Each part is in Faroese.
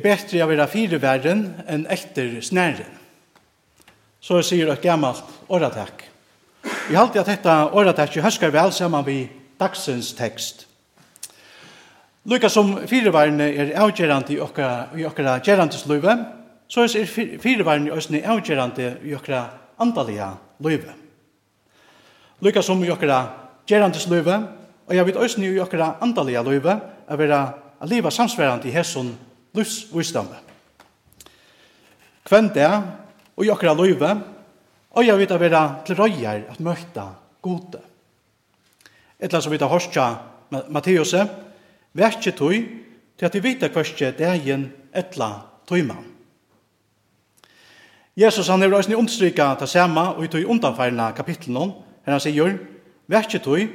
er bedre å være fire verden enn etter snæren. Så sier et gammalt åretak. Vi har alltid att detta åratack höskar vel sammen med dagsens tekst. Lukka som fyreværende er avgjerande i okra, gjerandes løyve, så er fyreværende òsne avgjerande i okra andalige løyve. Lukka som i okra gjerandes løyve, og jeg vet òsne i okra andalige løyve, er vera a liva samsverande i hesson livsvisdom. Kvendt er og i akkurat løyve, og jeg vet å være til røyer at møtta gode. Etla som vi tar hørstja Matteus, vær ikke tøy til at vi vet hva det er en etla tøyman. Jesus han er røysni understryka ta sama og i tøy undanfeirna kapitlen her han sier, vær ikke tøy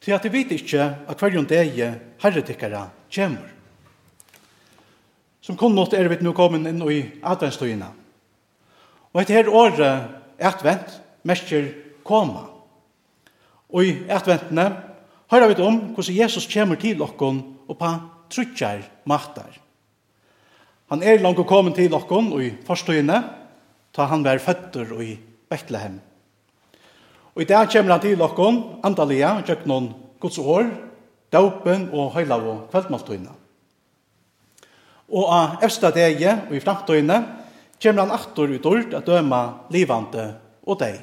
til at vi vet ikke at hverjon deg herretikkara kjemur som kun nått er vi nå kommet inn i adventstøyene. Og etter her året advent mestjer koma. Og i adventene hører vi om hvordan Jesus kommer til okken og på trutjar matar. Han er langt kommet til okken og i forstøyene, ta han var føtter og i Betlehem. Og i dag kommer han til okken, andalega, kjøkken noen gods år, daupen og høyla og kveldmåltøyene. Og av evsta dege og i framtøyne kommer han aktor ut ord at døma livande og deg.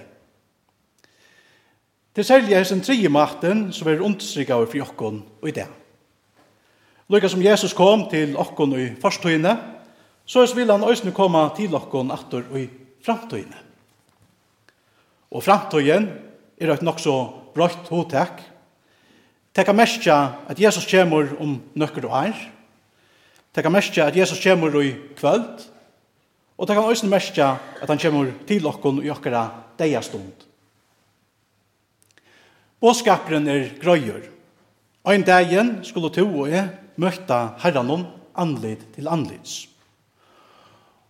Det særlig er sin tredje maten som er understrykket over for jokken og i det. Lukka som Jesus kom til okkon i forstøyne, så vil han òsne komme til okken aktor og i framtøyne. Og framtøyen er et nok så brøtt hotek. Tekka mestja at Jesus kommer om nøkker og er, Det kan merke at Jesus kommer i kvöld, og det kan også merke at han kommer til okkon i okkara deia stund. Båskaperen er grøyer. Ein dagen skulle to og jeg møtta herran anlid til anlids.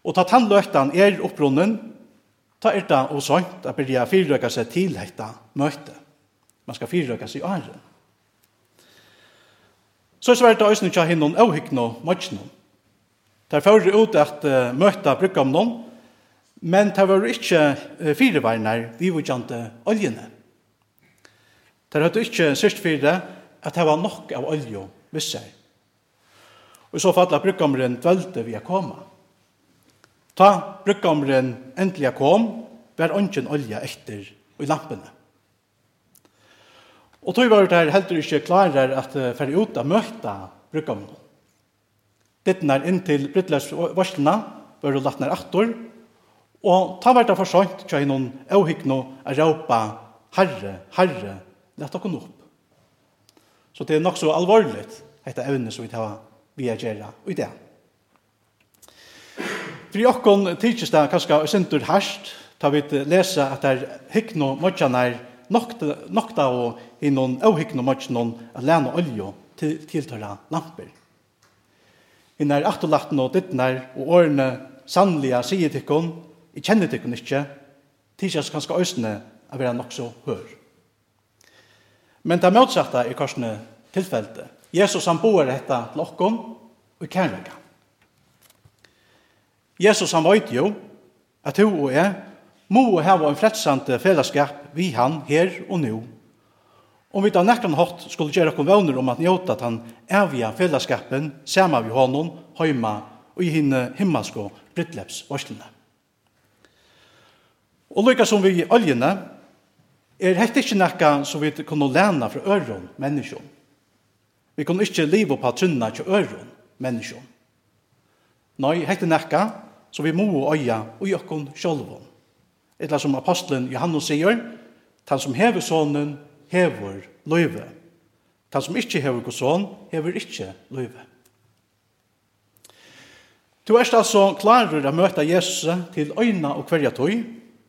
Og ta tannløktan er opprunnen, ta er det og sånt at byrja fyrrøkka seg til dette møte. Man skal fyrrøkka seg i åren. Så er det også ikke hinnom avhyggende Det er fører ut at uh, møtta brukte om noen, men det var ikke uh, fyrrøkka vi var vivudjante oljene. Det hadde ikke sørst fire at det var nok av olje med seg. Og så fattet brukkamren dvelte vi å komme. Ta brukkamren endelig kom, var ånden olje etter i lampene. Og tog var det her heldur ikke klarer at færre ut av møtta brukka Dette er inntil til varslene, var det lagt ned aktor, og ta var det for sånt tja i noen avhyggno a herre, herre, lett okken opp. Så det er nok så alvorligt dette evne som vi tar vi er gjerra i det. For okkon tidsis det kanskje sindur herst, tar vi lesa at det er hyggno er, nokta og i noen avhyggende mørk noen at lene olje til tiltøyre lamper. I nær atolatten og dittnær og årene sannlige sier tikkun, i kjenner tikkun ikke, tidsjans kanskje øsene er være nok så hør. Men det motsatte er korsene tilfellet. Jesus han boer dette til okkon og kærlega. Jesus han vet jo at hun og jeg må ha en fredsante fellesskap vi han her og nå. Om vi da nekran hatt skulle gjøre okkur vøvner om at njóta at han evja fellesskapen sammen vi honom, heima og i hinne himmelsko brittleps varslene. Og lykka som vi i oljene, er hekt ikke nekka som vi kunne læna fra øron menneskjon. Vi kunne ikke liva på trunna til øron menneskjon. Nei, hekt er nekka som vi må øya og i okkon sjolvon. Etla som apostelen Johannes sier, Han som hever sonen, hever løyve. Han som ikkje hever god son, hever ikkje løyve. Du er altså klarer å møte Jesus til øyna og kverja tøy,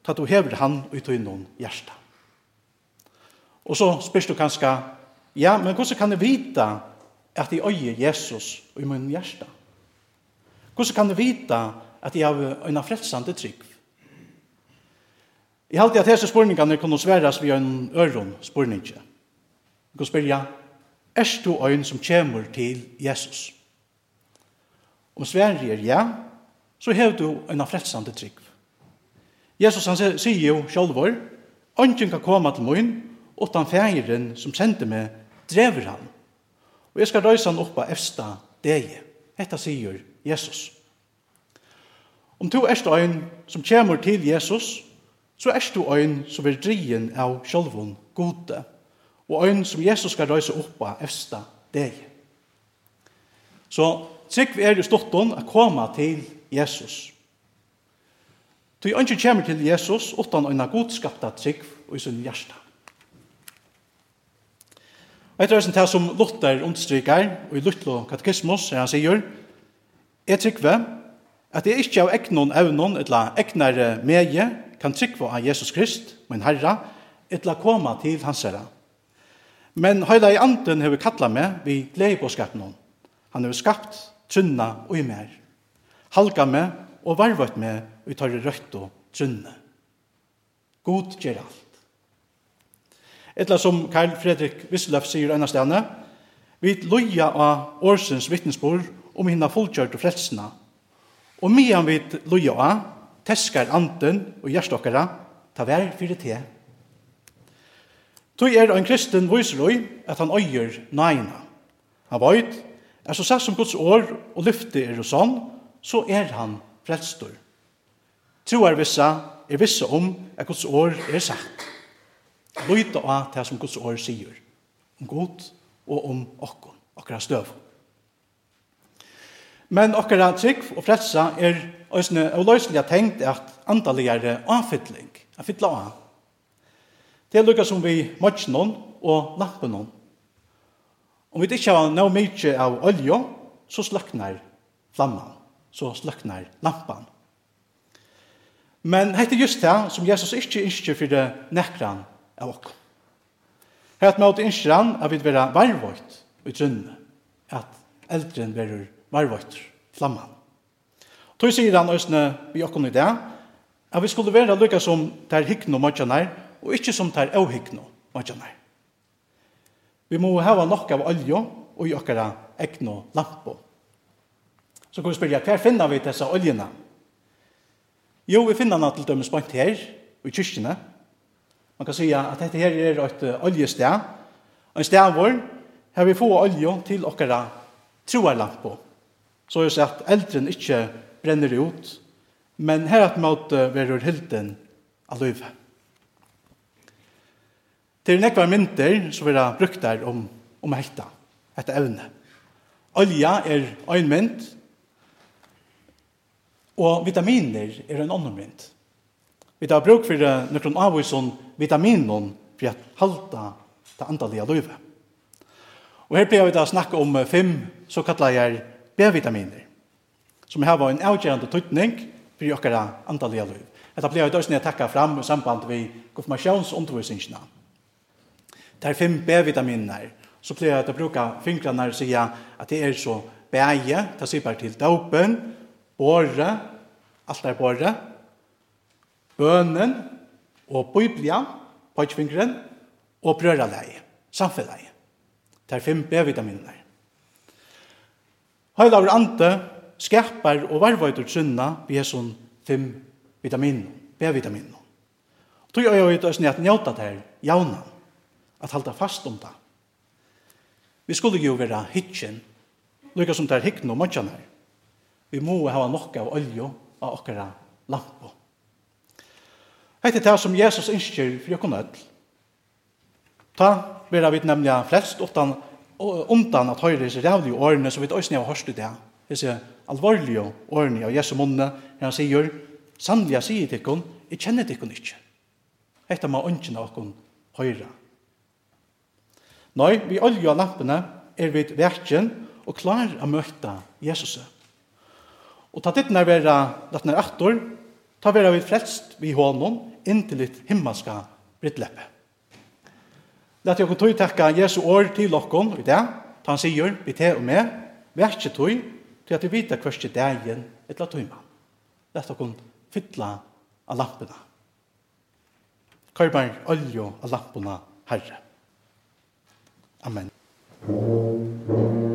ta du hever han ut i noen hjärsta. Og så spørs du kanskje, ja, men hvordan kan jeg vite at jeg øyer Jesus i min hjerte? Hvordan kan jeg vite at jeg har en frelsande trygg? I halte at hese spurningene kunne sveres via en øron spurning. Du kan spyrja, er du øyn som kommer til Jesus? Om sverre er ja, så hev du en frelsande trygg. Jesus han sier jo sjálfur, «Ongen kan komme til mun, utan fægeren som sendte meg, drever han, og jeg skal røyse han oppa efsta degi.» Hetta sier Jesus. Om to erst øyn som kommer til Jesus, så er du ein som er drien av sjálvun gode, og ein som Jesus skal røyse opp av efsta deg. Så trygg vi er i stortun å koma til Jesus. Du er ikke kommer til Jesus utan eina godskapta trygg og i sin hjärsta. Etter er det som Luther understryker, og i Lutlo katekismus, er han sier, «Jeg trykve at jeg ikke av egnon evnon, eller egnare medie, kan trykva av Jesus Krist, min Herra, etla koma til hans herra. Men høyla i anden hever kalla meg vi glede på skapen hon. Han har skapt, trunna og i mer. Halga meg og varvøyt meg vi tar i rødt og trunne. God gjør alt. Etla som Karl Fredrik Wisslöf sier ennast denne, vi loja av årsens vittnesbord om hinna fullkjørt og frelsna. Og mian vi loja av teskar anden og gjerstokkara, ta vær fyrir te. Tog er ein kristen viserøy at han øyer neina. Han veit, er så sett som Guds år og lyfte er og sånn, så er han frelstor. Troar vissa er vissa om at Guds år er sagt. Lyta av det som Guds år sier, om god og om okkon, okkara støvun. Men okkara trygg og fredsa er òsne avløyselig tenkt at andaligere avfylling, a fytla av. Det er lukka som vi møtjenon og lampenon. Om vi ikke har noe mykje av olje, så sløknar flamman, så sløknar lampan. Men hette just det som Jesus ikke innskjer for nekran av okk. Hette med at innskjer han at vi vera varvått i trunne, at eldren verur varvøyter, flamman. Tog sier han øsne vi okkon i det, at vi skulle være lykka som ter hyggno møtjanar, og ikkje som ter avhyggno møtjanar. Vi må hava nok av olje og i okkara egno lampo. Så kan vi spyrja, hver finner vi dessa oljena? Jo, vi finner den til dømes point her, i kyrkjene. Man kan sija at dette her er et oljested, en sted hvor her vi få olje til okkara troarlampo så er det at eldren ikke brenner ut, men her at måte verur hilden av løyve. Til nekva mynter så vera brukt der om, om hekta, etter evne. Olja er ein mynt, og vitaminer er en annen mynt. Vi tar bruk for noen avvisen vitaminen for å halta det andalige løyve. Og her blir vi da snakke om fem såkallet B-vitaminer, som har en avgjørende tøytning for jokkara andalige liv. Dette blir jo døysen jeg takka fram i samband med konfirmasjonsundervisningene. Det er fem B-vitaminer, så blir jeg å bruke fingrene og sier at det er så bæje, det sier bare til dopen, båre, alt er båre, bønen og biblia, pøtfingren, og brøralei, samfellet. Det er fem B-vitaminer. Heilaver ante skapar og varvøytur trunna vi er sånn fem vitamin, B-vitamin. Tog jeg jo ut og snitt njøta til jauna, at halda fast om det. Vi skulle jo være hitjen, lukka som der hikken og møtjan her. Vi må hava nok av olje av okkara lampo. Hette det som Jesus innskjer for jokken öll. Ta vera vi nemlig flest, utan undan at høyre disse rævlige årene som vi også har hørt i det. Disse alvorlige årene av Jesu munne, når han sier, sannelig jeg sier til dere, jeg kjenner dere ikke. Hette må ønsken av dere høyre. Nei, vi olje av lampene er vi verken og klar å møte Jesus. Og ta ditt nærvære, vi er latt ta vera vi frelst vi hånden inntil ditt himmelska brittleppet. Lät jag tog tacka Jesu år till lockon i det. Ta Han säger, vi te och med, verkje tog, till att vi vita kvörste dagen ett lat tøyma. Lät jag fylla av lamporna. Karbar oljo av lamporna, Herre. Amen. Amen.